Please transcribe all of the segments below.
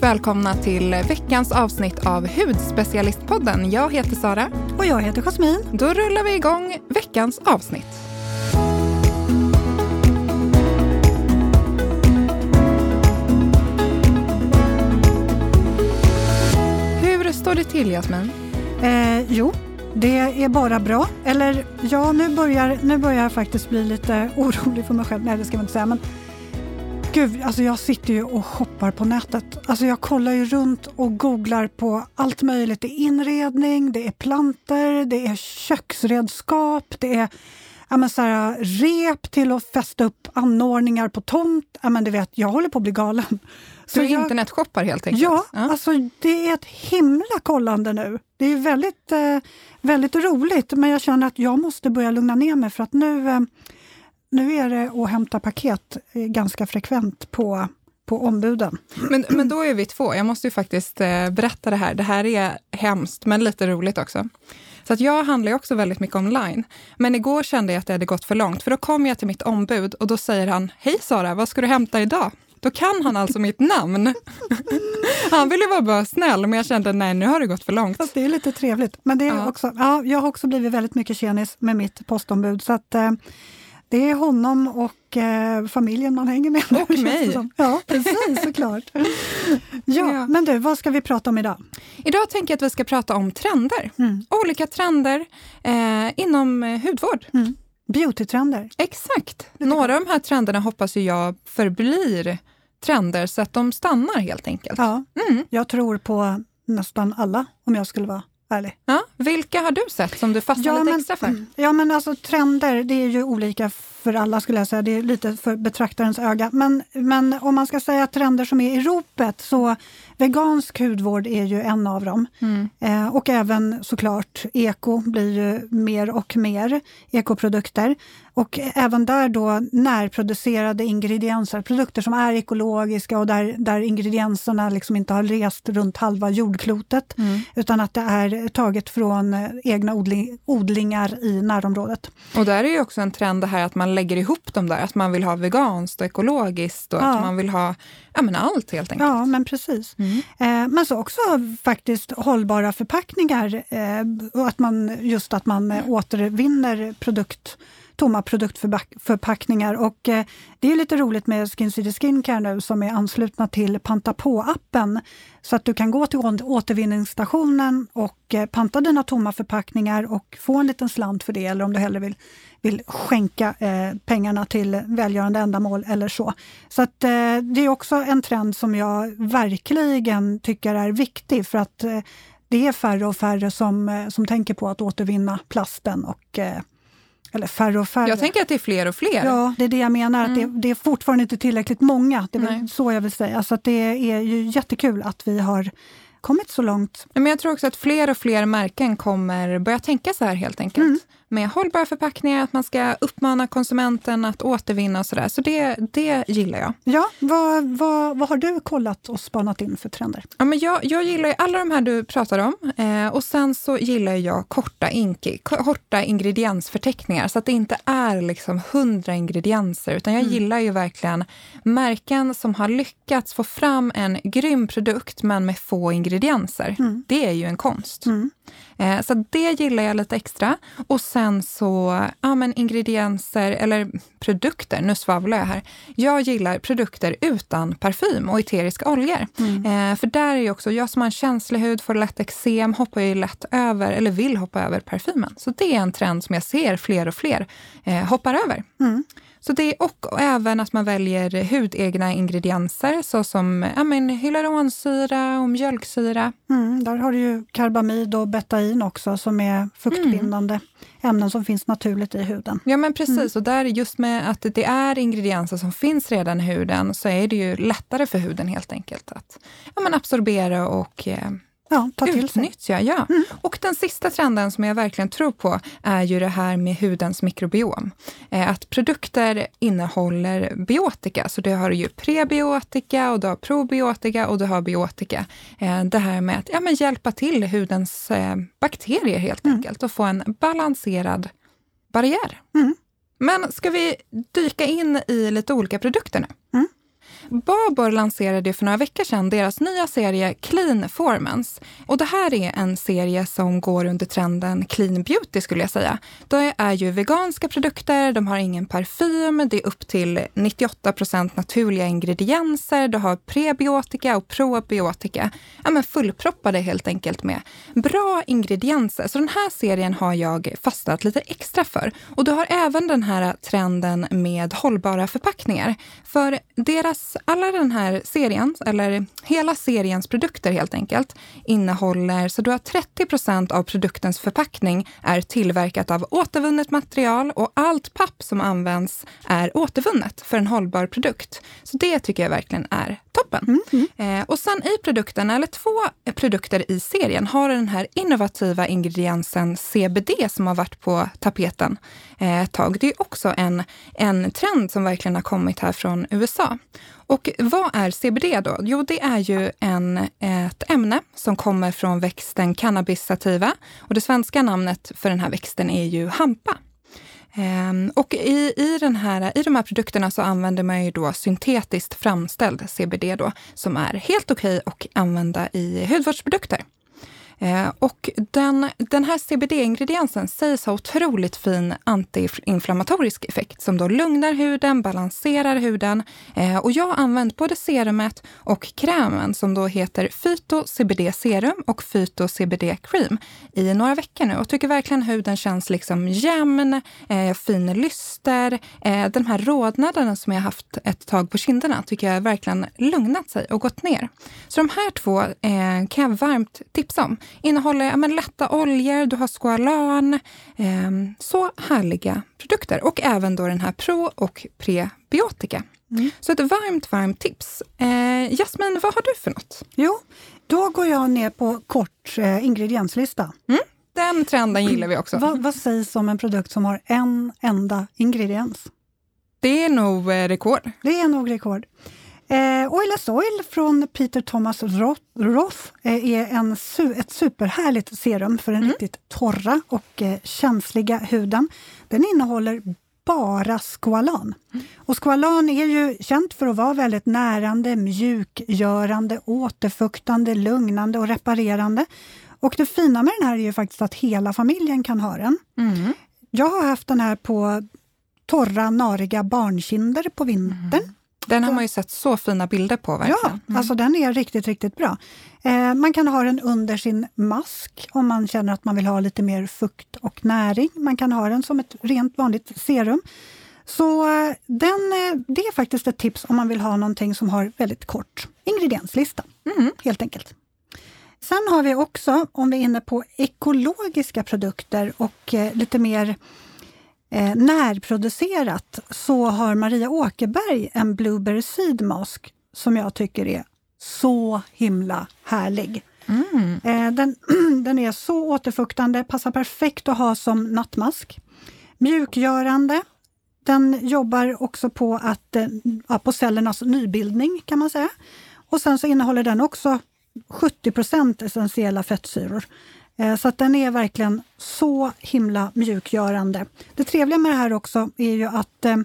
Varmt välkomna till veckans avsnitt av Hudspecialistpodden. Jag heter Sara. Och jag heter Jasmin. Då rullar vi igång veckans avsnitt. Hur står det till, Jasmin? Eh, jo, det är bara bra. Eller ja, nu börjar, nu börjar jag faktiskt bli lite orolig för mig själv. Nej, det ska man inte säga. Men Gud, alltså jag sitter ju och shoppar på nätet. Alltså jag kollar ju runt och googlar på allt möjligt. Det är inredning, det är planter, det är köksredskap, det är ja, men så här, rep till att fästa upp anordningar på tomt. Ja, men du vet, jag håller på att bli galen. Så du jag, internetshoppar helt enkelt? Ja, ja, alltså det är ett himla kollande nu. Det är väldigt, eh, väldigt roligt, men jag känner att jag måste börja lugna ner mig för att nu eh, nu är det att hämta paket eh, ganska frekvent på, på ombuden. Men, men då är vi två. Jag måste ju faktiskt eh, berätta det här. Det här är hemskt, men lite roligt också. Så att jag handlar ju också väldigt mycket online. Men igår kände jag att det hade gått för långt, för då kom jag till mitt ombud och då säger han, Hej Sara, vad ska du hämta idag? Då kan han alltså mitt namn. Han ville vara bara snäll, men jag kände nej, nu har det gått för långt. Fast det är lite trevligt. Men det är ja. också, ja, jag har också blivit väldigt mycket tjenis med mitt postombud. Så att, eh, det är honom och eh, familjen man hänger med. Och mig! Ja, precis, såklart. ja, men du, vad ska vi prata om idag? Idag tänker jag att vi ska prata om trender. Mm. Olika trender eh, inom eh, hudvård. Mm. Beautytrender. Exakt. Några av de här trenderna hoppas jag förblir trender så att de stannar helt enkelt. Ja, mm. Jag tror på nästan alla om jag skulle vara ärlig. Ja, vilka har du sett som du fastnar ja, lite extra för? Ja, men alltså trender, det är ju olika för alla skulle jag säga. Det är lite för betraktarens öga. Men, men om man ska säga trender som är i ropet så vegansk hudvård är ju en av dem. Mm. Eh, och även såklart eko blir ju mer och mer ekoprodukter. Och även där då närproducerade ingredienser, produkter som är ekologiska och där, där ingredienserna liksom inte har rest runt halva jordklotet mm. utan att det är taget från egna odling, odlingar i närområdet. Och där är ju också en trend det här att man lägger ihop dem där, att man vill ha veganskt och ekologiskt och ja. att man vill ha ja, men allt helt enkelt. Ja, men precis. Mm. Eh, men så också faktiskt hållbara förpackningar eh, och att man, just att man mm. återvinner produkt tomma produktförpackningar. Och eh, det är lite roligt med Skin City Skincare nu som är anslutna till Panta på-appen. Så att du kan gå till återvinningsstationen och eh, panta dina tomma förpackningar och få en liten slant för det, eller om du hellre vill, vill skänka eh, pengarna till välgörande ändamål eller så. Så att eh, det är också en trend som jag verkligen tycker är viktig för att eh, det är färre och färre som, eh, som tänker på att återvinna plasten och eller färre och färre. Jag tänker att det är fler och fler. Ja, det är det jag menar. Mm. Att det, mm. det, är fortfarande inte tillräckligt många. Det är så jag vill säga. Så det är ju jättekul att vi har kommit så långt. Men jag tror också att fler och fler märken kommer börja tänka så här helt enkelt. Mm med hållbara förpackningar, att man ska uppmana konsumenten att återvinna och sådär. Så det, det gillar jag. Ja, vad, vad, vad har du kollat och spanat in för trender? Ja, men jag, jag gillar alla de här du pratar om eh, och sen så gillar jag korta, inki, korta ingrediensförteckningar så att det inte är liksom hundra ingredienser utan jag mm. gillar ju verkligen märken som har lyckats få fram en grym produkt men med få ingredienser. Mm. Det är ju en konst. Mm. Eh, så det gillar jag lite extra. Och sen så, ja men ingredienser eller produkter, nu svavlar jag här. Jag gillar produkter utan parfym och eteriska oljor. Mm. Eh, för där är ju också, jag som har en känslig hud, får lätt eksem, hoppar ju lätt över, eller vill hoppa över parfymen. Så det är en trend som jag ser fler och fler eh, hoppar över. Mm. Så det, och, även att man väljer hudegna ingredienser såsom ja, men, hyaluronsyra och mjölksyra. Mm, där har du ju karbamid och betain också som är fuktbindande mm. ämnen som finns naturligt i huden. Ja men precis, mm. och där just med att det är ingredienser som finns redan i huden så är det ju lättare för huden helt enkelt att ja, men absorbera och eh, ja, ta till utnyttja. Sig. Ja. Mm. Och den sista trenden som jag verkligen tror på är ju det här med hudens mikrobiom. Eh, att produkter innehåller biotika, så det har ju prebiotika och du har probiotika och du har biotika. Eh, det här med att ja, men hjälpa till hudens eh, bakterier helt mm. enkelt och få en balanserad barriär. Mm. Men ska vi dyka in i lite olika produkter nu? Babor lanserade för några veckor sedan deras nya serie Clean Formance. Och det här är en serie som går under trenden clean beauty skulle jag säga. Det är ju veganska produkter, de har ingen parfym, det är upp till 98 procent naturliga ingredienser, du har prebiotika och probiotika. Ja, men fullproppade helt enkelt med bra ingredienser. Så den här serien har jag fastnat lite extra för. Och du har även den här trenden med hållbara förpackningar. För deras, alla den här serien, eller hela seriens produkter helt enkelt, innehåller, så du har 30 procent av produktens förpackning är tillverkat av återvunnet material och allt papp som används är återvunnet för en hållbar produkt. Så det tycker jag verkligen är toppen. Mm, mm. Eh, och sen i produkten, eller två produkter i serien, har den här innovativa ingrediensen CBD som har varit på tapeten eh, ett tag. Det är också en, en trend som verkligen har kommit här från USA. Och vad är CBD då? Jo, det är ju en, ett ämne som kommer från växten cannabis sativa och det svenska namnet för den här växten är ju hampa. Ehm, och i, i, den här, i de här produkterna så använder man ju då syntetiskt framställd CBD då, som är helt okej okay att använda i hudvårdsprodukter. Eh, och den, den här CBD-ingrediensen sägs ha otroligt fin antiinflammatorisk effekt som då lugnar huden, balanserar huden. Eh, och jag har använt både serumet och krämen som då heter Phyto CBD Serum och Phyto CBD Cream i några veckor nu och tycker verkligen huden känns liksom jämn, eh, fin lyster. Eh, den här rodnaden som jag haft ett tag på kinderna tycker jag verkligen lugnat sig och gått ner. Så de här två eh, kan jag varmt tipsa om. Innehåller ja, men, lätta oljor, du har squalan. Eh, så härliga produkter. Och även då den här pro och prebiotika. Mm. Så ett varmt, varmt tips. Eh, Jasmin, vad har du för något? Jo, då går jag ner på kort eh, ingredienslista. Mm. Den trenden gillar vi också. vad, vad sägs om en produkt som har en enda ingrediens? Det är nog eh, rekord. Det är nog rekord. Eh, Oilless Oil från Peter Thomas Roth eh, är en ett superhärligt serum för den mm. riktigt torra och eh, känsliga huden. Den innehåller bara squalan. Mm. Och squalan är ju känt för att vara väldigt närande, mjukgörande, återfuktande, lugnande och reparerande. Och det fina med den här är ju faktiskt att hela familjen kan ha den. Mm. Jag har haft den här på torra, nariga barnkinder på vintern. Mm. Den har man ju sett så fina bilder på. Verkligen. Ja, mm. alltså den är riktigt, riktigt bra. Eh, man kan ha den under sin mask om man känner att man vill ha lite mer fukt och näring. Man kan ha den som ett rent vanligt serum. Så eh, den, eh, det är faktiskt ett tips om man vill ha någonting som har väldigt kort ingredienslista, mm. helt enkelt. Sen har vi också, om vi är inne på ekologiska produkter och eh, lite mer eh, närproducerat så har Maria Åkerberg en Blueberry Seed Mask som jag tycker är så himla härlig. Mm. Eh, den, den är så återfuktande, passar perfekt att ha som nattmask. Mjukgörande. Den jobbar också på, att, eh, på cellernas nybildning kan man säga. Och sen så innehåller den också 70% essentiella fettsyror. Eh, så att den är verkligen så himla mjukgörande. Det trevliga med det här också är ju att eh,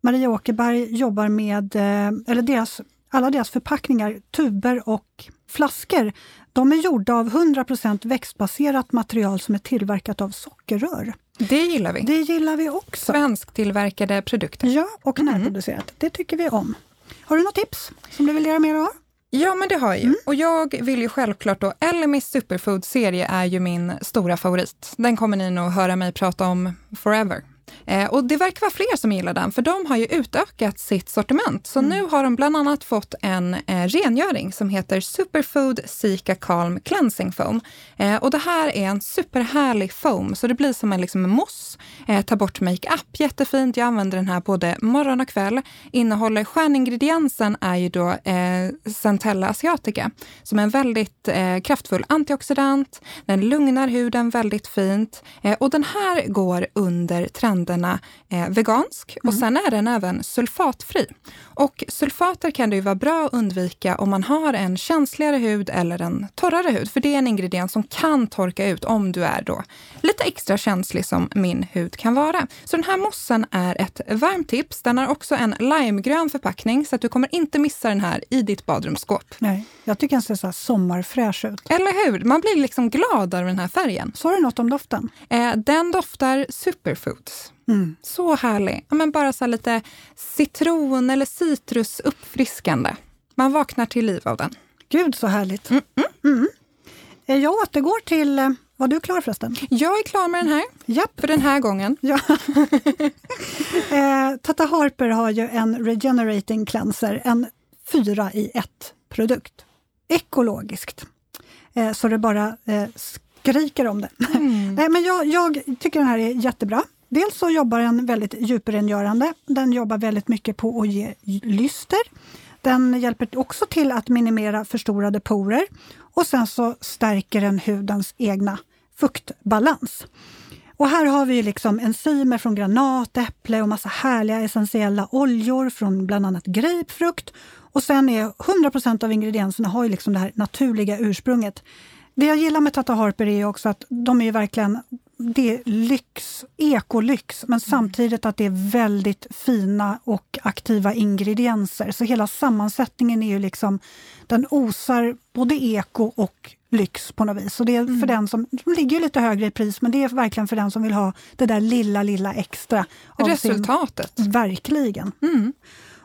Maria Åkerberg jobbar med, eh, eller deras, alla deras förpackningar, tuber och flaskor, de är gjorda av 100% växtbaserat material som är tillverkat av sockerrör. Det gillar vi. Det gillar vi också. Svensktillverkade produkter. Ja, och mm. närproducerat. Det tycker vi om. Har du något tips som du vill göra mer av? Ja, men det har jag ju. Mm. Och jag vill ju självklart då, Ellemis Superfood-serie är ju min stora favorit. Den kommer ni nog höra mig prata om forever. Eh, och det verkar vara fler som gillar den, för de har ju utökat sitt sortiment. Så mm. nu har de bland annat fått en eh, rengöring som heter Superfood Sika Calm Cleansing Foam. Eh, och det här är en superhärlig foam, så det blir som en liksom, mousse. Eh, tar bort makeup, jättefint. Jag använder den här både morgon och kväll. Innehåller, stjärningrediensen är ju då eh, Centella asiatica, som är en väldigt kraftfull antioxidant. Den lugnar huden väldigt fint. Och den här går under trend tänderna eh, vegansk och mm. sen är den även sulfatfri. Och sulfater kan det ju vara bra att undvika om man har en känsligare hud eller en torrare hud, för det är en ingrediens som kan torka ut om du är då lite extra känslig som min hud kan vara. Så den här moussen är ett varmt tips. Den har också en limegrön förpackning så att du kommer inte missa den här i ditt badrumsskåp. Nej, jag tycker den ser så sommarfräsch ut. Eller hur? Man blir liksom glad av den här färgen. Sa du något om doften? Eh, den doftar superfoods. Mm. Så härlig. Ja, men bara så lite citron eller citrus uppfriskande. Man vaknar till liv av den. Gud så härligt. Mm, mm. mm. Eh, jag återgår till eh, var du klar förresten? Jag är klar med den här. Japp. För den här gången. Ja. eh, Tata Harper har ju en Regenerating Cleanser, en fyra i ett produkt. Ekologiskt. Eh, så det bara eh, skriker om det. Mm. Nej, men jag, jag tycker den här är jättebra. Dels så jobbar den väldigt djuprengörande. Den jobbar väldigt mycket på att ge lyster. Den hjälper också till att minimera förstorade porer och sen så stärker den hudens egna fuktbalans. Och här har vi liksom enzymer från granat, äpple och massa härliga essentiella oljor från bland annat grapefrukt. Och sen är 100% av ingredienserna har ju liksom det här naturliga ursprunget. Det jag gillar med Tata Harper är också att de är verkligen det är lyx, ekolyx, men samtidigt att det är väldigt fina och aktiva ingredienser. Så hela sammansättningen är ju liksom, den osar både eko och lyx på något vis. Så det är för mm. den som, de ligger lite högre i pris, men det är verkligen för den som vill ha det där lilla, lilla extra. Resultatet. Sin, verkligen. Mm.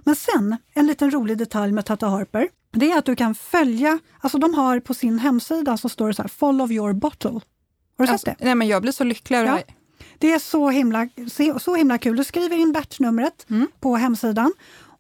Men sen, en liten rolig detalj med Tata Harper, det är att du kan följa, alltså de har på sin hemsida så står det så här, follow your bottle. Har du alltså, sett det? Nej, men jag blir så lycklig ja. Det är så himla, så himla kul. Du skriver in batchnumret mm. på hemsidan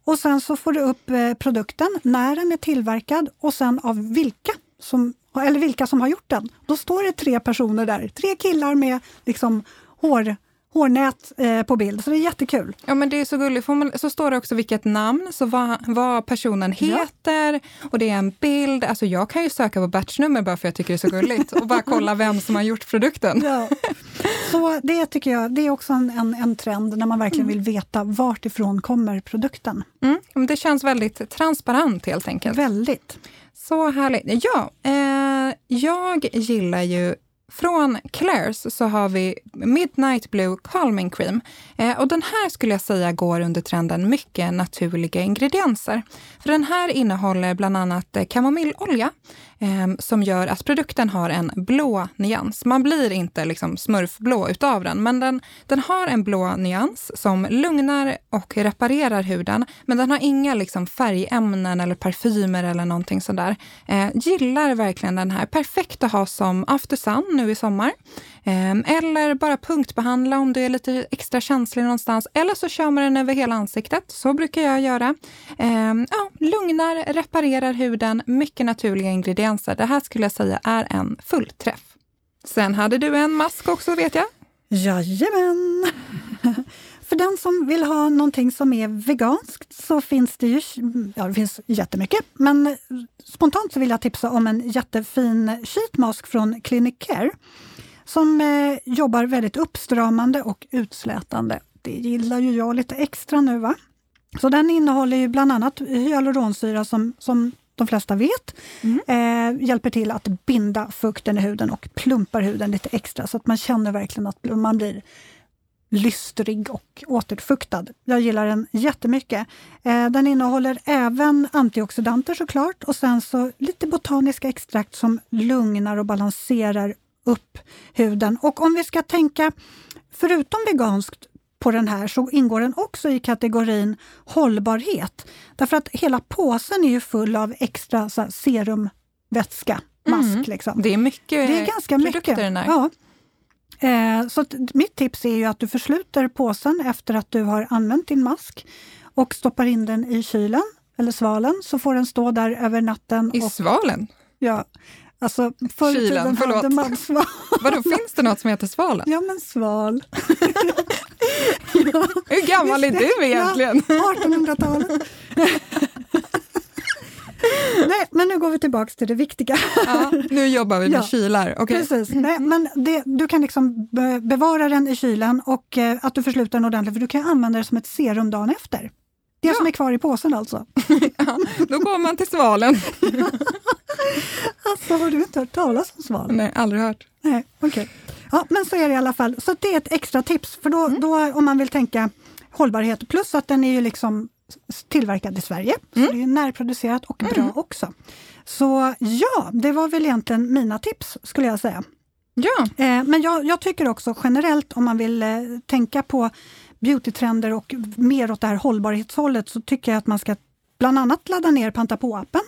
och sen så får du upp eh, produkten, när den är tillverkad och sen av vilka som, eller vilka som har gjort den. Då står det tre personer där, tre killar med liksom hår hårnät eh, på bild, så det är jättekul. Ja men det är så gulligt, man, så står det också vilket namn, så vad, vad personen heter ja. och det är en bild. Alltså jag kan ju söka på batchnummer bara för att jag tycker det är så gulligt och bara kolla vem som har gjort produkten. Ja. Så det tycker jag, det är också en, en, en trend när man verkligen mm. vill veta vart ifrån kommer produkten. Mm, det känns väldigt transparent helt enkelt. Väldigt. Så härligt. Ja, eh, jag gillar ju från Claire's så har vi Midnight Blue Calming Cream. Eh, och den här skulle jag säga går under trenden mycket naturliga ingredienser. För den här innehåller bland annat eh, kamomillolja Ehm, som gör att produkten har en blå nyans. Man blir inte liksom smurfblå utav den, men den, den har en blå nyans som lugnar och reparerar huden. Men den har inga liksom färgämnen eller parfymer eller någonting sådär. Eh, gillar verkligen den här. Perfekt att ha som after sun nu i sommar. Ehm, eller bara punktbehandla om du är lite extra känslig någonstans. Eller så kör man den över hela ansiktet. Så brukar jag göra. Ehm, ja, lugnar, reparerar huden, mycket naturliga ingredienser. Det här skulle jag säga är en fullträff. Sen hade du en mask också vet jag. Jajamän! För den som vill ha någonting som är veganskt så finns det ju ja, det finns jättemycket. Men spontant så vill jag tipsa om en jättefin sheetmask från Clinic Care som eh, jobbar väldigt uppstramande och utslätande. Det gillar ju jag lite extra nu. va? Så den innehåller ju bland annat hyaluronsyra som, som de flesta vet, mm. eh, hjälper till att binda fukten i huden och plumpar huden lite extra så att man känner verkligen att man blir lystrig och återfuktad. Jag gillar den jättemycket. Eh, den innehåller även antioxidanter såklart och sen så lite botaniska extrakt som lugnar och balanserar upp huden. Och om vi ska tänka, förutom veganskt på den här så ingår den också i kategorin hållbarhet. Därför att hela påsen är ju full av extra så här, serumvätska, mask. Mm. Liksom. Det är mycket Det är ganska mycket. Den här. Ja. Eh, så mitt tips är ju att du försluter påsen efter att du har använt din mask och stoppar in den i kylen eller svalen så får den stå där över natten. I och, svalen? Ja, Alltså, förr i tiden förlåt. hade man sval. Vadå, finns det något som heter svalen? Ja, men sval. ja. Hur gammal är du egentligen? Ja, 1800-talet. Nej, men nu går vi tillbaka till det viktiga. Ja, nu jobbar vi med Ja, kylar. Okay. Precis. Nej, men det, du kan liksom be- bevara den i kylen och eh, att du försluter den ordentligt, för du kan använda det som ett serum dagen efter. Det Ja. som är kvar i påsen alltså. Ja, då går man till svalen. Alltså, har du inte hört talas om sval? Nej, aldrig hört. Nej, okej. Ja, men så är det i alla fall. Så det är ett extra tips, för då, då om man vill tänka hållbarhet, plus att den är ju liksom tillverkad i Sverige, så det är närproducerat och bra också. Så ja, det var väl egentligen mina tips skulle jag säga. Ja, Eh, men jag, jag tycker också generellt om man vill eh, tänka på beautytrender och mer åt det här hållbarhetshållet så tycker jag att man ska bland annat ladda ner Panta på-appen.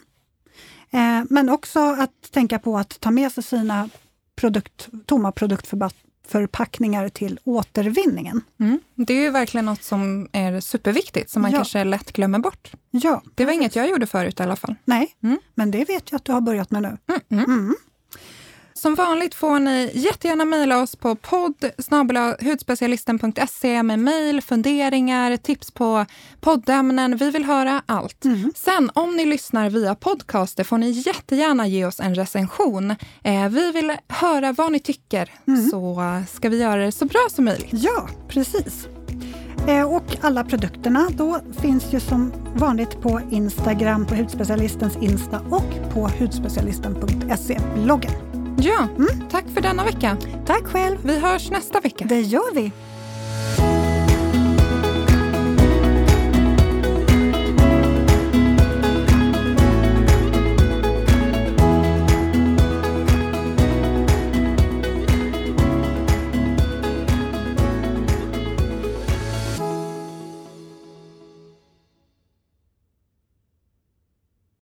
Eh, men också att tänka på att ta med sig sina produkt, tomma produktförpackningar till återvinningen. mm. det är ju verkligen något som är superviktigt, som man Ja. kanske lätt glömmer bort. Ja, Det var inget jag gjorde förut i alla fall. nej, Mm. men det vet jag att du har börjat med nu. Mm. Som vanligt får ni jättegärna mejla oss på podd hudspecialisten.se med mejl, funderingar, tips på poddämnen. Vi vill höra allt. Mm. Sen om ni lyssnar via podcaster får ni jättegärna ge oss en recension. Eh, vi vill höra vad ni tycker Mm. så ska vi göra det så bra som möjligt. Ja, precis. Eh, och alla produkterna då finns ju som vanligt på Instagram, på Hudspecialistens Insta och på hudspecialisten.se-bloggen. Ja, tack för denna vecka. Tack själv! Vi hörs nästa vecka. Det gör vi!